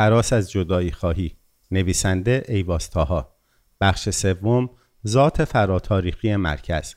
حراس از جدایی خواهی نویسنده ایواستاها بخش سوم ذات فراتاریخی مرکز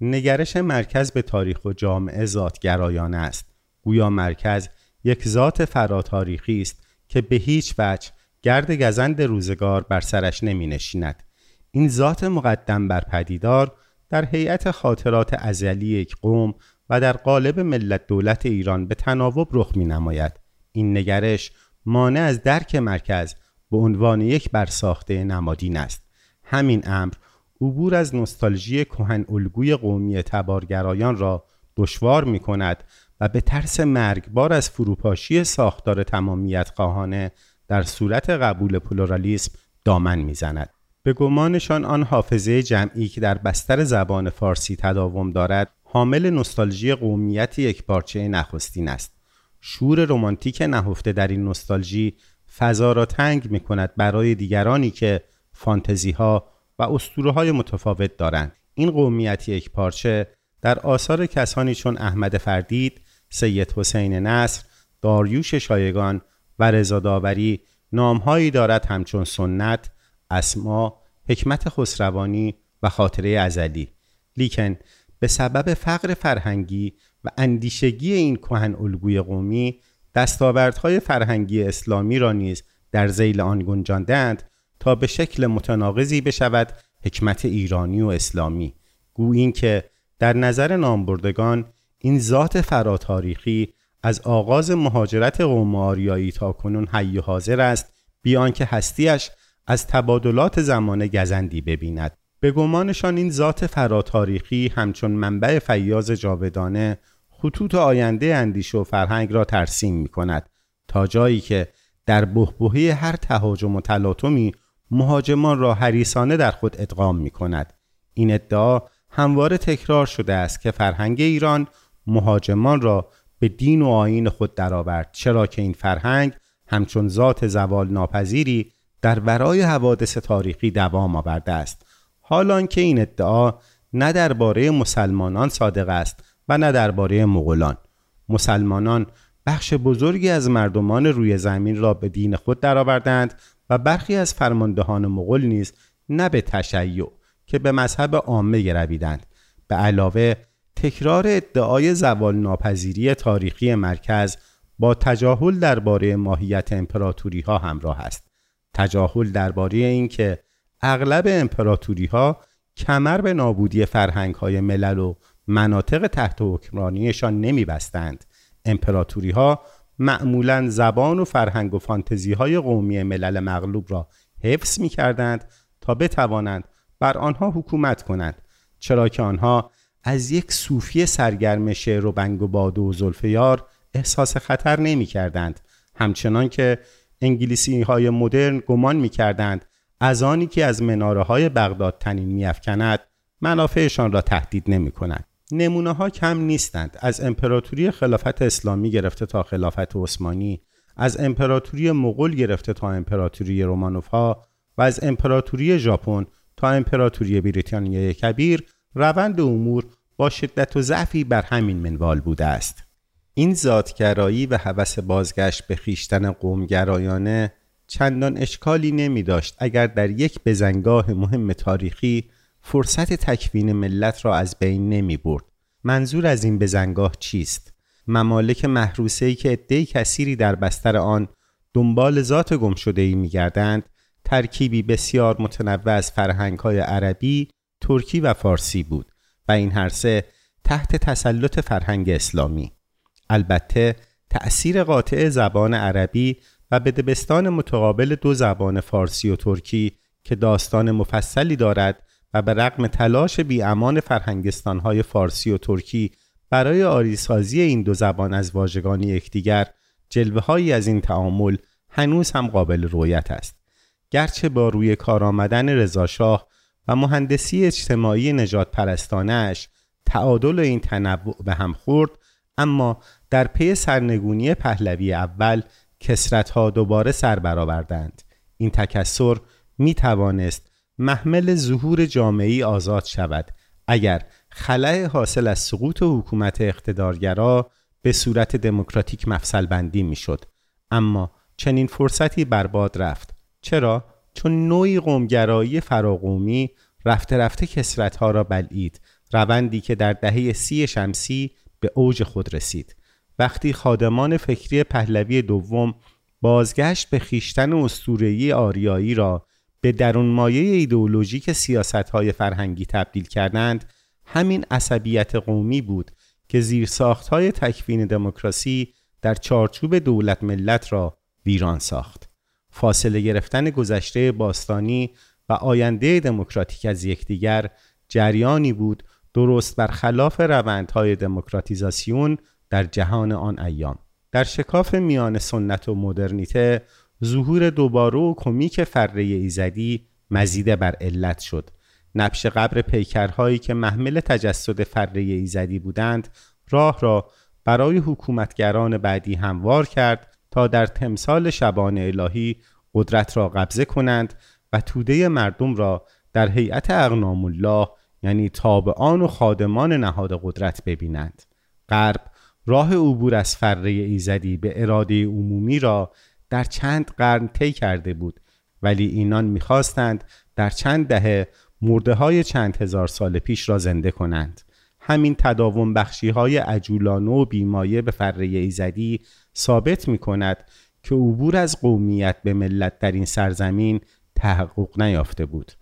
نگرش مرکز به تاریخ و جامعه ذاتگرایانه است گویا مرکز یک ذات فراتاریخی است که به هیچ وجه گرد گزند روزگار بر سرش نمی نشیند. این ذات مقدم بر پدیدار در هیئت خاطرات ازلی یک قوم و در قالب ملت دولت ایران به تناوب رخ می نماید. این نگرش مانع از درک مرکز به عنوان یک برساخته نمادین است. همین امر عبور از نستالژی کهن الگوی قومی تبارگرایان را دشوار می کند و به ترس مرگبار از فروپاشی ساختار تمامیت خواهانه در صورت قبول پلورالیسم دامن می‌زند. به گمانشان آن حافظه جمعی که در بستر زبان فارسی تداوم دارد حامل نستالژی قومیت یک پارچه نخستین است. شور رمانتیک نهفته در این نستالژی فضا را تنگ می کند برای دیگرانی که فانتزی ها و اسطوره های متفاوت دارند. این قومیت یک پارچه در آثار کسانی چون احمد فردید، سید حسین نصر، داریوش شایگان و رضا داوری نامهایی دارد همچون سنت، اسما، حکمت خسروانی و خاطره ازلی لیکن به سبب فقر فرهنگی و اندیشگی این کهن الگوی قومی دستاوردهای فرهنگی اسلامی را نیز در زیل آن گنجاندند تا به شکل متناقضی بشود حکمت ایرانی و اسلامی. گویین که در نظر نامبردگان این ذات فراتاریخی از آغاز مهاجرت قوم آریایی تا کنون حی حاضر است بیان که هستیش از تبادلات زمانه گزندی ببیند. به گمانشان این ذات فراتاریخی همچون منبع فیاض جاودانه خطوط آینده اندیشه و فرهنگ را ترسیم می کند تا جایی که در بهبهی هر تهاجم و تلاطمی مهاجمان را حریسانه در خود ادغام می کند این ادعا همواره تکرار شده است که فرهنگ ایران مهاجمان را به دین و آین خود درآورد چرا که این فرهنگ همچون ذات زوال ناپذیری در ورای حوادث تاریخی دوام آورده است. حالان که این ادعا نه درباره مسلمانان صادق است و نه درباره مغولان. مسلمانان بخش بزرگی از مردمان روی زمین را به دین خود درآوردند و برخی از فرماندهان مغول نیز نه به تشیع که به مذهب عامه گرویدند به علاوه تکرار ادعای زوال ناپذیری تاریخی مرکز با تجاهل درباره ماهیت امپراتوری ها همراه است. تجاهل درباره اینکه اغلب امپراتوری ها کمر به نابودی فرهنگ های ملل و مناطق تحت حکمرانیشان نمی بستند امپراتوری ها معمولا زبان و فرهنگ و فانتزی های قومی ملل مغلوب را حفظ می کردند تا بتوانند بر آنها حکومت کنند چرا که آنها از یک صوفی سرگرم شعر و بنگ و باد و زلفیار احساس خطر نمی کردند همچنان که انگلیسی های مدرن گمان می کردند از آنی که از مناره های بغداد تنین می افکند منافعشان را تهدید نمی کند نمونه ها کم نیستند. از امپراتوری خلافت اسلامی گرفته تا خلافت عثمانی از امپراتوری مغول گرفته تا امپراتوری رومانوف ها و از امپراتوری ژاپن تا امپراتوری بریتانیای کبیر روند امور با شدت و ضعفی بر همین منوال بوده است. این ذاتگرایی و هوس بازگشت به خیشتن قومگرایانه چندان اشکالی نمی داشت اگر در یک بزنگاه مهم تاریخی فرصت تکوین ملت را از بین نمی برد. منظور از این بزنگاه چیست؟ ممالک محروسه‌ای که عده‌ای کثیری در بستر آن دنبال ذات گم شده ای می گردند ترکیبی بسیار متنوع از فرهنگ های عربی، ترکی و فارسی بود و این هر سه تحت تسلط فرهنگ اسلامی البته تأثیر قاطع زبان عربی و به دبستان متقابل دو زبان فارسی و ترکی که داستان مفصلی دارد و به رغم تلاش امان فرهنگستانهای فارسی و ترکی برای آریسازی این دو زبان از واژگان یکدیگر جلوه هایی از این تعامل هنوز هم قابل رویت است. گرچه با روی کار آمدن رضاشاه و مهندسی اجتماعی نجات پرستانش تعادل این تنوع به هم خورد اما در پی سرنگونی پهلوی اول کسرت ها دوباره سر برآوردند. این تکسر می توانست محمل ظهور جامعی آزاد شود. اگر خلع حاصل از سقوط حکومت اقتدارگرا به صورت دموکراتیک مفصل بندی می شد. اما چنین فرصتی برباد رفت. چرا؟ چون نوعی قومگرایی فراقومی رفته رفته کسرتها را بلعید روندی که در دهه سی شمسی به اوج خود رسید. وقتی خادمان فکری پهلوی دوم بازگشت به خیشتن اسطوره‌ای آریایی را به درون مایه ایدئولوژیک سیاستهای فرهنگی تبدیل کردند همین عصبیت قومی بود که زیرساختهای تکوین دموکراسی در چارچوب دولت ملت را ویران ساخت. فاصله گرفتن گذشته باستانی و آینده دموکراتیک از یکدیگر جریانی بود درست برخلاف روندهای دموکراتیزاسیون در جهان آن ایام. در شکاف میان سنت و مدرنیته ظهور دوباره و کمیک فره ایزدی مزیده بر علت شد. نبش قبر پیکرهایی که محمل تجسد فره ایزدی بودند راه را برای حکومتگران بعدی هموار کرد تا در تمثال شبان الهی قدرت را قبضه کنند و توده مردم را در هیئت اغنام الله یعنی تابعان و خادمان نهاد قدرت ببینند. غرب راه عبور از فره ایزدی به اراده عمومی را در چند قرن طی کرده بود. ولی اینان می‌خواستند در چند دهه مرده های چند هزار سال پیش را زنده کنند. همین تداوم بخشی های عجولانه و بیمایه به فره ایزدی ثابت می کند که عبور از قومیت به ملت در این سرزمین تحقق نیافته بود.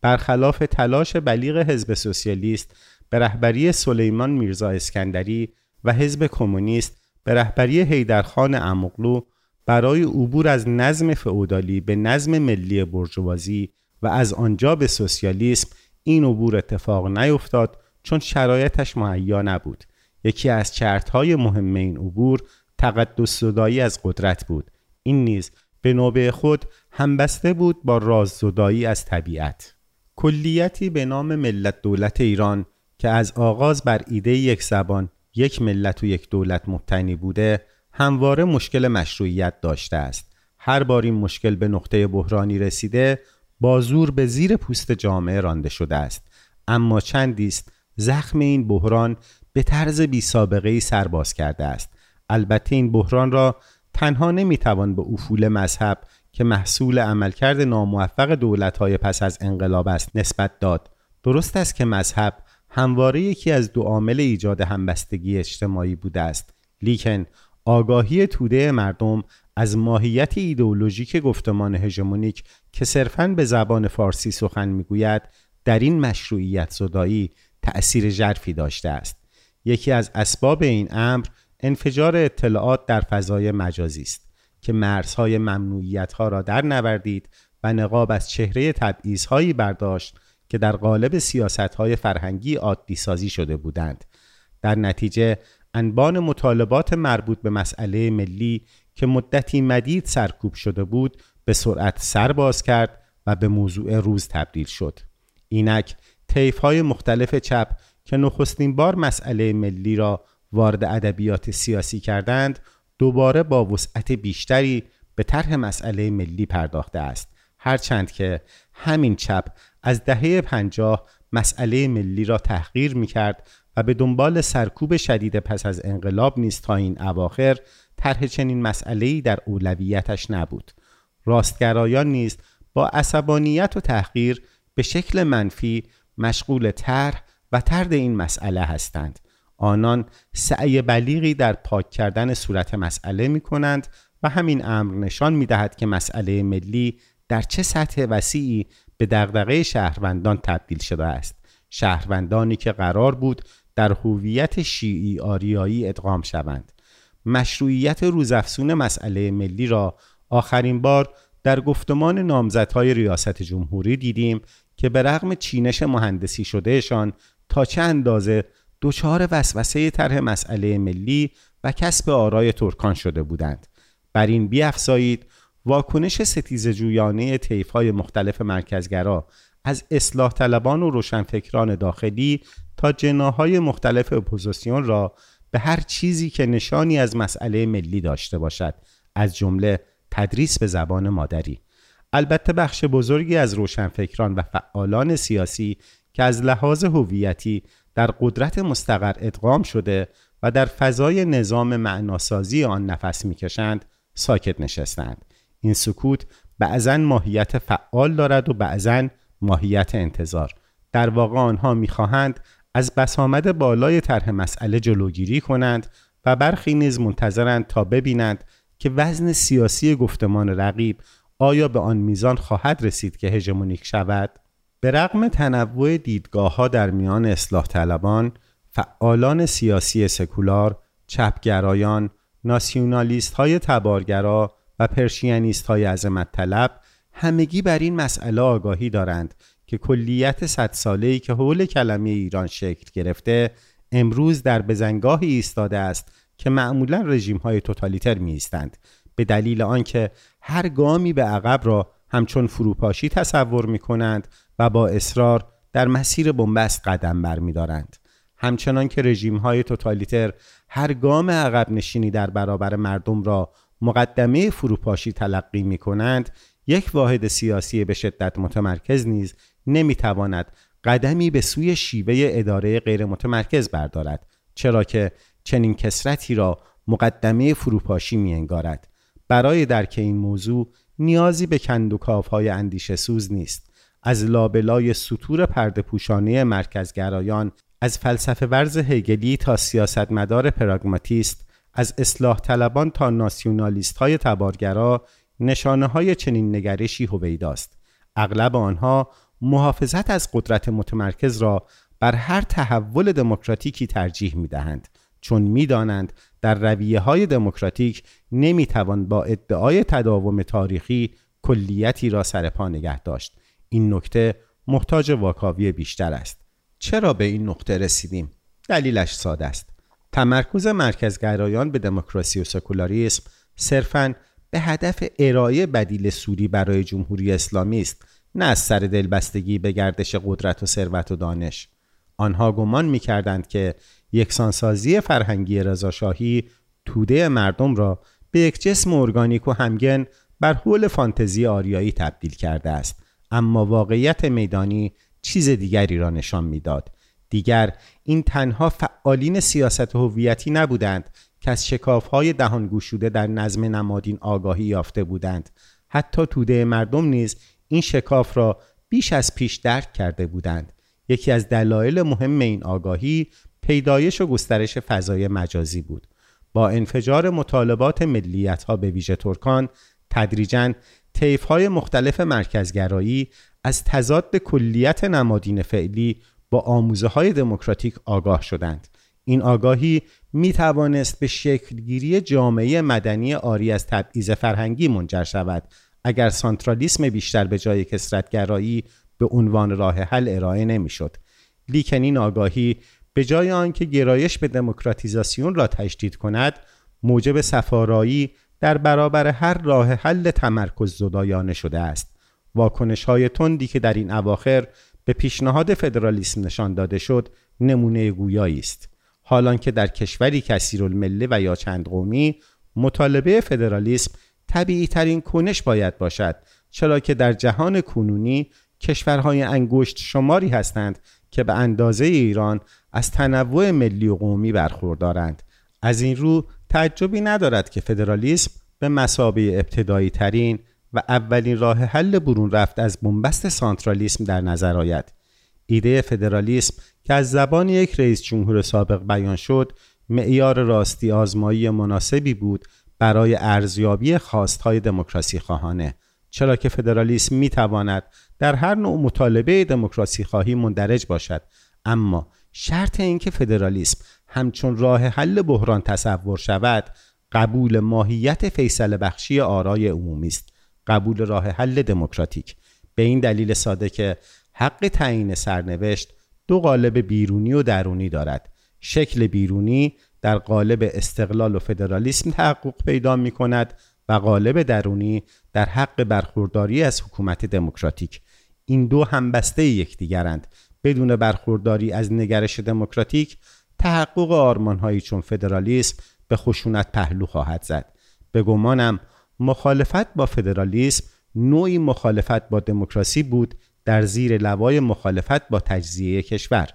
برخلاف تلاش بلیغ حزب سوسیالیست به رهبری سلیمان میرزا اسکندری و حزب کمونیست به رهبری حیدرخان امقلو برای عبور از نظم فئودالی به نظم ملی برجوازی و از آنجا به سوسیالیسم این عبور اتفاق نیفتاد چون شرایطش مهیا نبود. یکی از چرتهای مهم این عبور تقدس زدایی از قدرت بود. این نیز به نوبه خود همبسته بود با راز زدایی از طبیعت. کلیتی به نام ملت دولت ایران که از آغاز بر ایده یک زبان یک ملت و یک دولت مبتنی بوده همواره مشکل مشروعیت داشته است. هر بار این مشکل به نقطه بحرانی رسیده با زور به زیر پوست جامعه رانده شده است. اما چندی است زخم این بحران به طرز بی سابقه ای سرباز کرده است. البته این بحران را تنها نمی‌توان به افول مذهب که محصول عملکرد ناموفق دولت‌های پس از انقلاب است نسبت داد. درست است که مذهب همواره یکی از دو عامل ایجاد همبستگی اجتماعی بوده است. لیکن آگاهی توده مردم از ماهیت ایدئولوژیک گفتمان هژمونیک که صرفاً به زبان فارسی سخن می‌گوید در این مشروعیت زدایی تأثیر ژرفی داشته است. یکی از اسباب این امر انفجار اطلاعات در فضای مجازی است که مرزهای ممنوعیت ها را در نوردید و نقاب از چهره تبعیض برداشت که در قالب سیاست های فرهنگی عادی سازی شده بودند. در نتیجه انبان مطالبات مربوط به مسئله ملی که مدتی مدید سرکوب شده بود به سرعت سر باز کرد و به موضوع روز تبدیل شد. اینک طیف های مختلف چپ که نخستین بار مسئله ملی را وارد ادبیات سیاسی کردند دوباره با وسعت بیشتری به طرح مسئله ملی پرداخته است. هرچند که همین چپ از دهه پنجاه مسئله ملی را تحقیر می کرد و به دنبال سرکوب شدید پس از انقلاب نیست تا این اواخر طرح چنین مسئله در اولویتش نبود. راستگرایان نیست با عصبانیت و تحقیر به شکل منفی مشغول طرح و ترد این مسئله هستند. آنان سعی بلیغی در پاک کردن صورت مسئله می کنند و همین امر نشان می دهد که مسئله ملی در چه سطح وسیعی به دغدغه شهروندان تبدیل شده است. شهروندانی که قرار بود در هویت شیعی آریایی ادغام شوند. مشروعیت روزافزون مسئله ملی را آخرین بار در گفتمان نامزدهای ریاست جمهوری دیدیم که به رغم چینش مهندسی شدهشان تا چه اندازه دچار وسوسه طرح مسئله ملی و کسب آرای ترکان شده بودند. بر این بیافزایید واکنش ستیز جویانه های مختلف مرکزگرا از اصلاح طلبان و روشنفکران داخلی جناح‌های مختلف اپوزیسیون را به هر چیزی که نشانی از مسئله ملی داشته باشد از جمله تدریس به زبان مادری. البته بخش بزرگی از روشنفکران و فعالان سیاسی که از لحاظ هویتی در قدرت مستقر ادغام شده و در فضای نظام معناسازی آن نفس می‌کشند ساکت نشستند. این سکوت بعضا ماهیت فعال دارد و بعضا ماهیت انتظار. در واقع آنها می‌خواهند از بسامد بالای طرح مسئله جلوگیری کنند و برخی نیز منتظرند تا ببینند که وزن سیاسی گفتمان رقیب آیا به آن میزان خواهد رسید که هژمونیک شود؟ به رغم تنوع دیدگاه ها در میان اصلاح طلبان فعالان سیاسی سکولار چپگرایان ناسیونالیست های تبارگرا و پرشینیست های عظمت طلب همگی بر این مسئله آگاهی دارند که کلیت صد ساله ای که حول کلمه ایران شکل گرفته امروز در بزنگاهی ایستاده است که معمولا رژیم های توتالیتر می ایستند به دلیل آنکه هر گامی به عقب را همچون فروپاشی تصور می کنند و با اصرار در مسیر بنبست قدم برمیدارند. همچنان که رژیم های توتالیتر هر گام عقب نشینی در برابر مردم را مقدمه فروپاشی تلقی می کنند یک واحد سیاسی به شدت متمرکز نیز نمی‌تواند قدمی به سوی شیوه اداره غیر متمرکز بردارد چرا که چنین کسرتی را مقدمه فروپاشی می انگارد. برای درک این موضوع نیازی به کندوکاف های اندیشه سوز نیست از لابلای سطور پرده پوشانه مرکزگرایان از فلسفه ورز هگلی تا سیاستمدار پراگماتیست از اصلاح طلبان تا ناسیونالیست های تبارگرا نشانه های چنین نگرشی هویداست اغلب آنها محافظت از قدرت متمرکز را بر هر تحول دموکراتیکی ترجیح می دهند چون می‌دانند در رویه های دموکراتیک نمی توان با ادعای تداوم تاریخی کلیتی را سر پا نگه داشت. این نکته محتاج واکاوی بیشتر است. چرا به این نقطه رسیدیم؟ دلیلش ساده است. تمرکز مرکزگرایان به دموکراسی و سکولاریسم صرفاً به هدف ارائه بدیل سوری برای جمهوری اسلامی است. نه از سر دلبستگی به گردش قدرت و ثروت و دانش. آنها گمان می‌کردند که یکسانسازی فرهنگی رضاشاهی توده مردم را به یک جسم ارگانیک و همگن بر حول فانتزی آریایی تبدیل کرده است. اما واقعیت میدانی چیز دیگری را نشان می‌داد. دیگر این تنها فعالین سیاست هویتی نبودند که از شکافهای دهان گوشوده در نظم نمادین آگاهی یافته بودند. حتی توده مردم نیز این شکاف را بیش از پیش درک کرده بودند. یکی از دلایل مهم این آگاهی پیدایش و گسترش فضای مجازی بود. با انفجار مطالبات ملیت ها به ویژه ترکان تدریجا طیف های مختلف مرکزگرایی از تضاد کلیت نمادین فعلی با آموزه های دموکراتیک آگاه شدند. این آگاهی می توانست به شکلگیری جامعه مدنی آری از تبعیض فرهنگی منجر شود اگر سانترالیسم بیشتر به جای کسرتگرایی به عنوان راه حل ارائه نمی‌شد. لیکن این آگاهی به جای آنکه گرایش به دموکراتیزاسیون را تشدید کند موجب سفارایی در برابر هر راه حل تمرکز زدایانه شده است واکنش های تندی که در این اواخر به پیشنهاد فدرالیسم نشان داده شد نمونه گویایی است حالان که در کشوری کثیر المله و یا چند قومی مطالبه فدرالیسم طبیعی ترین کنش باید باشد چرا که در جهان کنونی کشورهای انگشت شماری هستند که به اندازه ایران از تنوع ملی و قومی برخوردارند. از این رو تعجبی ندارد که فدرالیسم به مسابه ابتدایی ترین و اولین راه حل برون رفت از بنبست سانترالیسم در نظر آید. ایده فدرالیسم که از زبان یک رئیس جمهور سابق بیان شد معیار راستی آزمایی مناسبی بود برای ارزیابی خواستهای دموکراسی خواهانه. چرا که فدرالیسم می تواند در هر نوع مطالبه دموکراسی خواهی مندرج باشد. اما شرط اینکه فدرالیسم همچون راه حل بحران تصور شود قبول ماهیت فیصل بخشی آرای عمومی است. قبول راه حل دموکراتیک. به این دلیل ساده که حق تعیین سرنوشت دو قالب بیرونی و درونی دارد. شکل بیرونی در قالب استقلال و فدرالیسم تحقق پیدا می کند و قالب درونی در حق برخورداری از حکومت دموکراتیک. این دو همبسته یکدیگرند. بدون برخورداری از نگرش دموکراتیک تحقق آرمانهایی چون فدرالیسم به خشونت پهلو خواهد زد. به گمانم مخالفت با فدرالیسم نوعی مخالفت با دموکراسی بود در زیر لوای مخالفت با تجزیه کشور.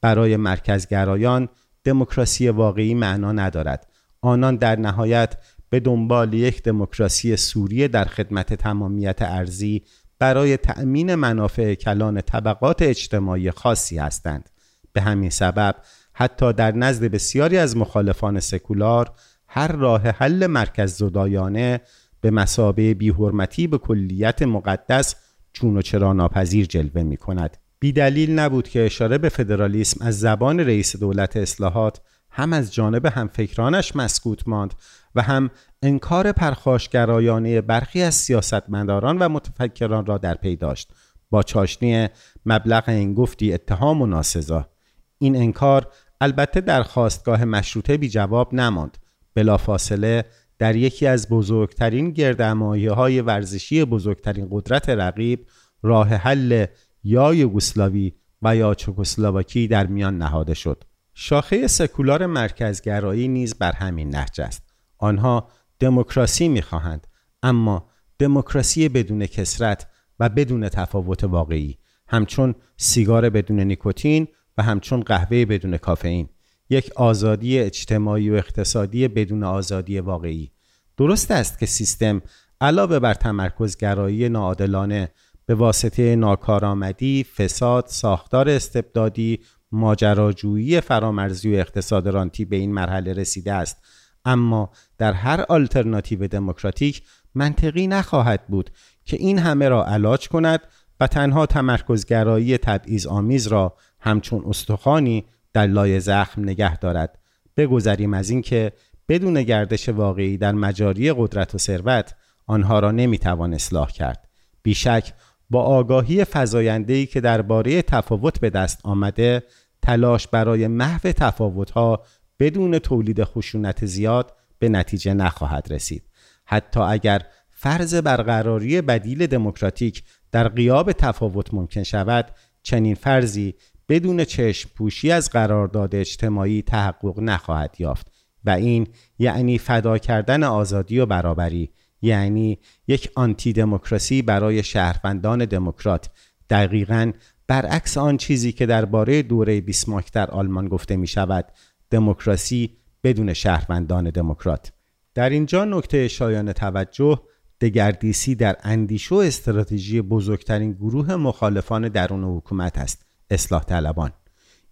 برای مرکزگرایان دموکراسی واقعی معنا ندارد. آنان در نهایت به دنبال یک دموکراسی سوریه در خدمت تمامیت ارزی برای تأمین منافع کلان طبقات اجتماعی خاصی هستند. به همین سبب حتی در نزد بسیاری از مخالفان سکولار هر راه حل مرکز زدایانه به مسابه بیحرمتی به کلیت مقدس چون و چرا ناپذیر جلوه می کند بی دلیل نبود که اشاره به فدرالیسم از زبان رئیس دولت اصلاحات هم از جانب همفکرانش مسکوت ماند و هم انکار پرخاشگرایانه برخی از سیاستمداران و متفکران را در پی داشت. با چاشنی مبلغ انگفتی اتهام و ناسزا. این انکار البته در خواستگاه مشروطه بی جواب نماند. بلافاصله در یکی از بزرگترین گردمایه های ورزشی بزرگترین قدرت رقیب راه حل یا یوگسلاوی و یا چکسلواکی در میان نهاده شد. شاخه سکولار مرکزگرایی نیز بر همین نهج است. آنها دموکراسی می‌خواهند اما دموکراسی بدون کسرت و بدون تفاوت واقعی همچون سیگار بدون نیکوتین و همچون قهوه بدون کافئین یک آزادی اجتماعی و اقتصادی بدون آزادی واقعی. درست است که سیستم علاوه بر تمرکزگرایی ناعادلانه به واسطه ناکارآمدی، فساد، ساختار استبدادی، ماجراجویی فرامرزی و اقتصاد رانتی به این مرحله رسیده است. اما در هر آلترناتیو دموکراتیک منطقی نخواهد بود که این همه را علاج کند و تنها تمرکزگرایی تبعیض آمیز را همچون استخوانی در لای زخم نگه دارد. بگذریم از اینکه بدون گردش واقعی در مجاری قدرت و ثروت آنها را نمی‌توان اصلاح کرد. بیشک با آگاهی فزاینده‌ای که درباره تفاوت به دست آمده تلاش برای محو تفاوتها بدون تولید خشونت زیاد به نتیجه نخواهد رسید. حتی اگر فرض برقراری بدیل دموکراتیک در قیاب تفاوت ممکن شود چنین فرضی بدون چشم پوشی از قرارداد اجتماعی تحقق نخواهد یافت و این یعنی فدا کردن آزادی و برابری. یعنی یک آنتی دموکراسی برای شهروندان دموکرات. دقیقا برعکس آن چیزی که درباره دوره بیسماک در آلمان گفته می شود دموکراسی بدون شهروندان دموکرات. در اینجا نکته شایان توجه دگردیسی در اندیشه و استراتژی بزرگترین گروه مخالفان درون حکومت است اصلاح طلبان.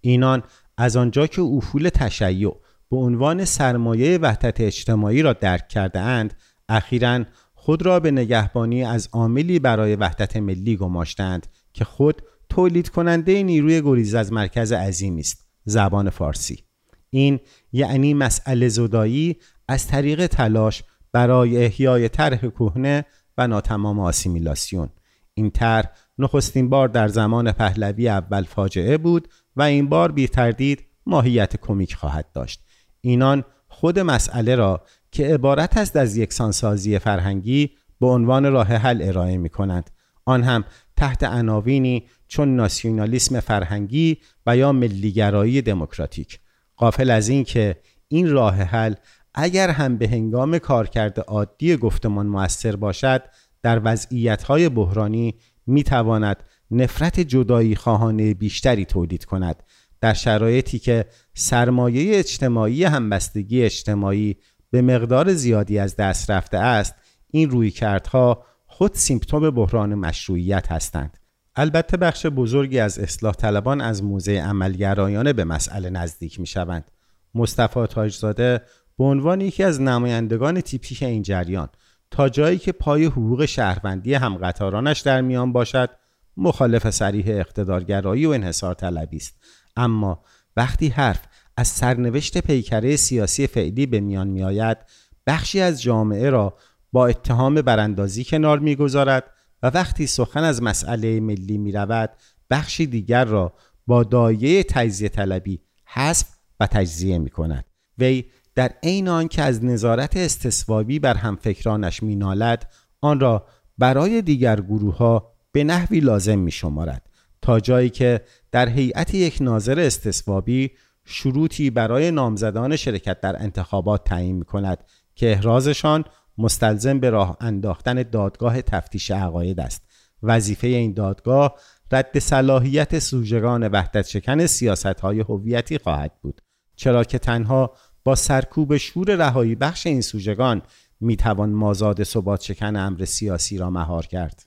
اینان از آنجا که افول تشیع به عنوان سرمایه وحدت اجتماعی را درک کرده اند اخیرا خود را به نگهبانی از عاملی برای وحدت ملی گماشتند که خود تولید کننده نیروی گریز از مرکز عظیمی است. زبان فارسی. این یعنی مسئله زدایی از طریق تلاش برای احیای طرح کهنه و ناتمام آسیمیلاسیون. این طرح نخستین بار در زمان پهلوی اول فاجعه بود و این بار بی تردید ماهیت کمیک خواهد داشت. اینان خود مسئله را که عبارت است از یکسانسازی فرهنگی به عنوان راه حل ارائه می کنند آن هم تحت عناوینی چون ناسیونالیسم فرهنگی و یا ملیگرایی دموکراتیک. قافل از این که این راه حل اگر هم به هنگام کارکرد عادی گفتمان موثر باشد در وضعیت‌های بحرانی می‌تواند نفرت جدایی خواهانه بیشتری تولید کند. در شرایطی که سرمایه اجتماعی همبستگی اجتماعی به مقدار زیادی از دست رفته است این روی کردها خود سیمپتوم بحران مشروعیت هستند. البته بخش بزرگی از اصلاح طلبان از موزه عملگرایانه به مسئله نزدیک می شوند مصطفی تاجزاده به عنوان یکی از نمایندگان تیپیک این جریان تا جایی که پای حقوق شهروندی همقطارانش در میان باشد مخالف سریح اقتدارگرایی و انحصار طلبی است. اما وقتی حرف از سرنوشت پیکره سیاسی فعلی به میان میآید بخشی از جامعه را با اتهام براندازی کنار می‌گذارد و وقتی سخن از مسئله ملی می رود بخشی دیگر را با دایه تجزیه طلبی حذف و تجزیه می کند وی در عین آنکه از نظارت استصوابی بر همفکرانش مینالد آن را برای دیگر گروه ها به نحوی لازم می شمارد تا جایی که در هیئت یک ناظر استصوابی شروطی برای نامزدان شرکت در انتخابات تعیین می کند که احرازشان مستلزم به راه انداختن دادگاه تفتیش عقاید است. وظیفه این دادگاه رد صلاحیت سوژگان وحدت شکن سیاست های هویتی خواهد بود چرا که تنها با سرکوب شور رهایی بخش این سوژگان می‌توان مازاد ثبات شکن امر سیاسی را مهار کرد.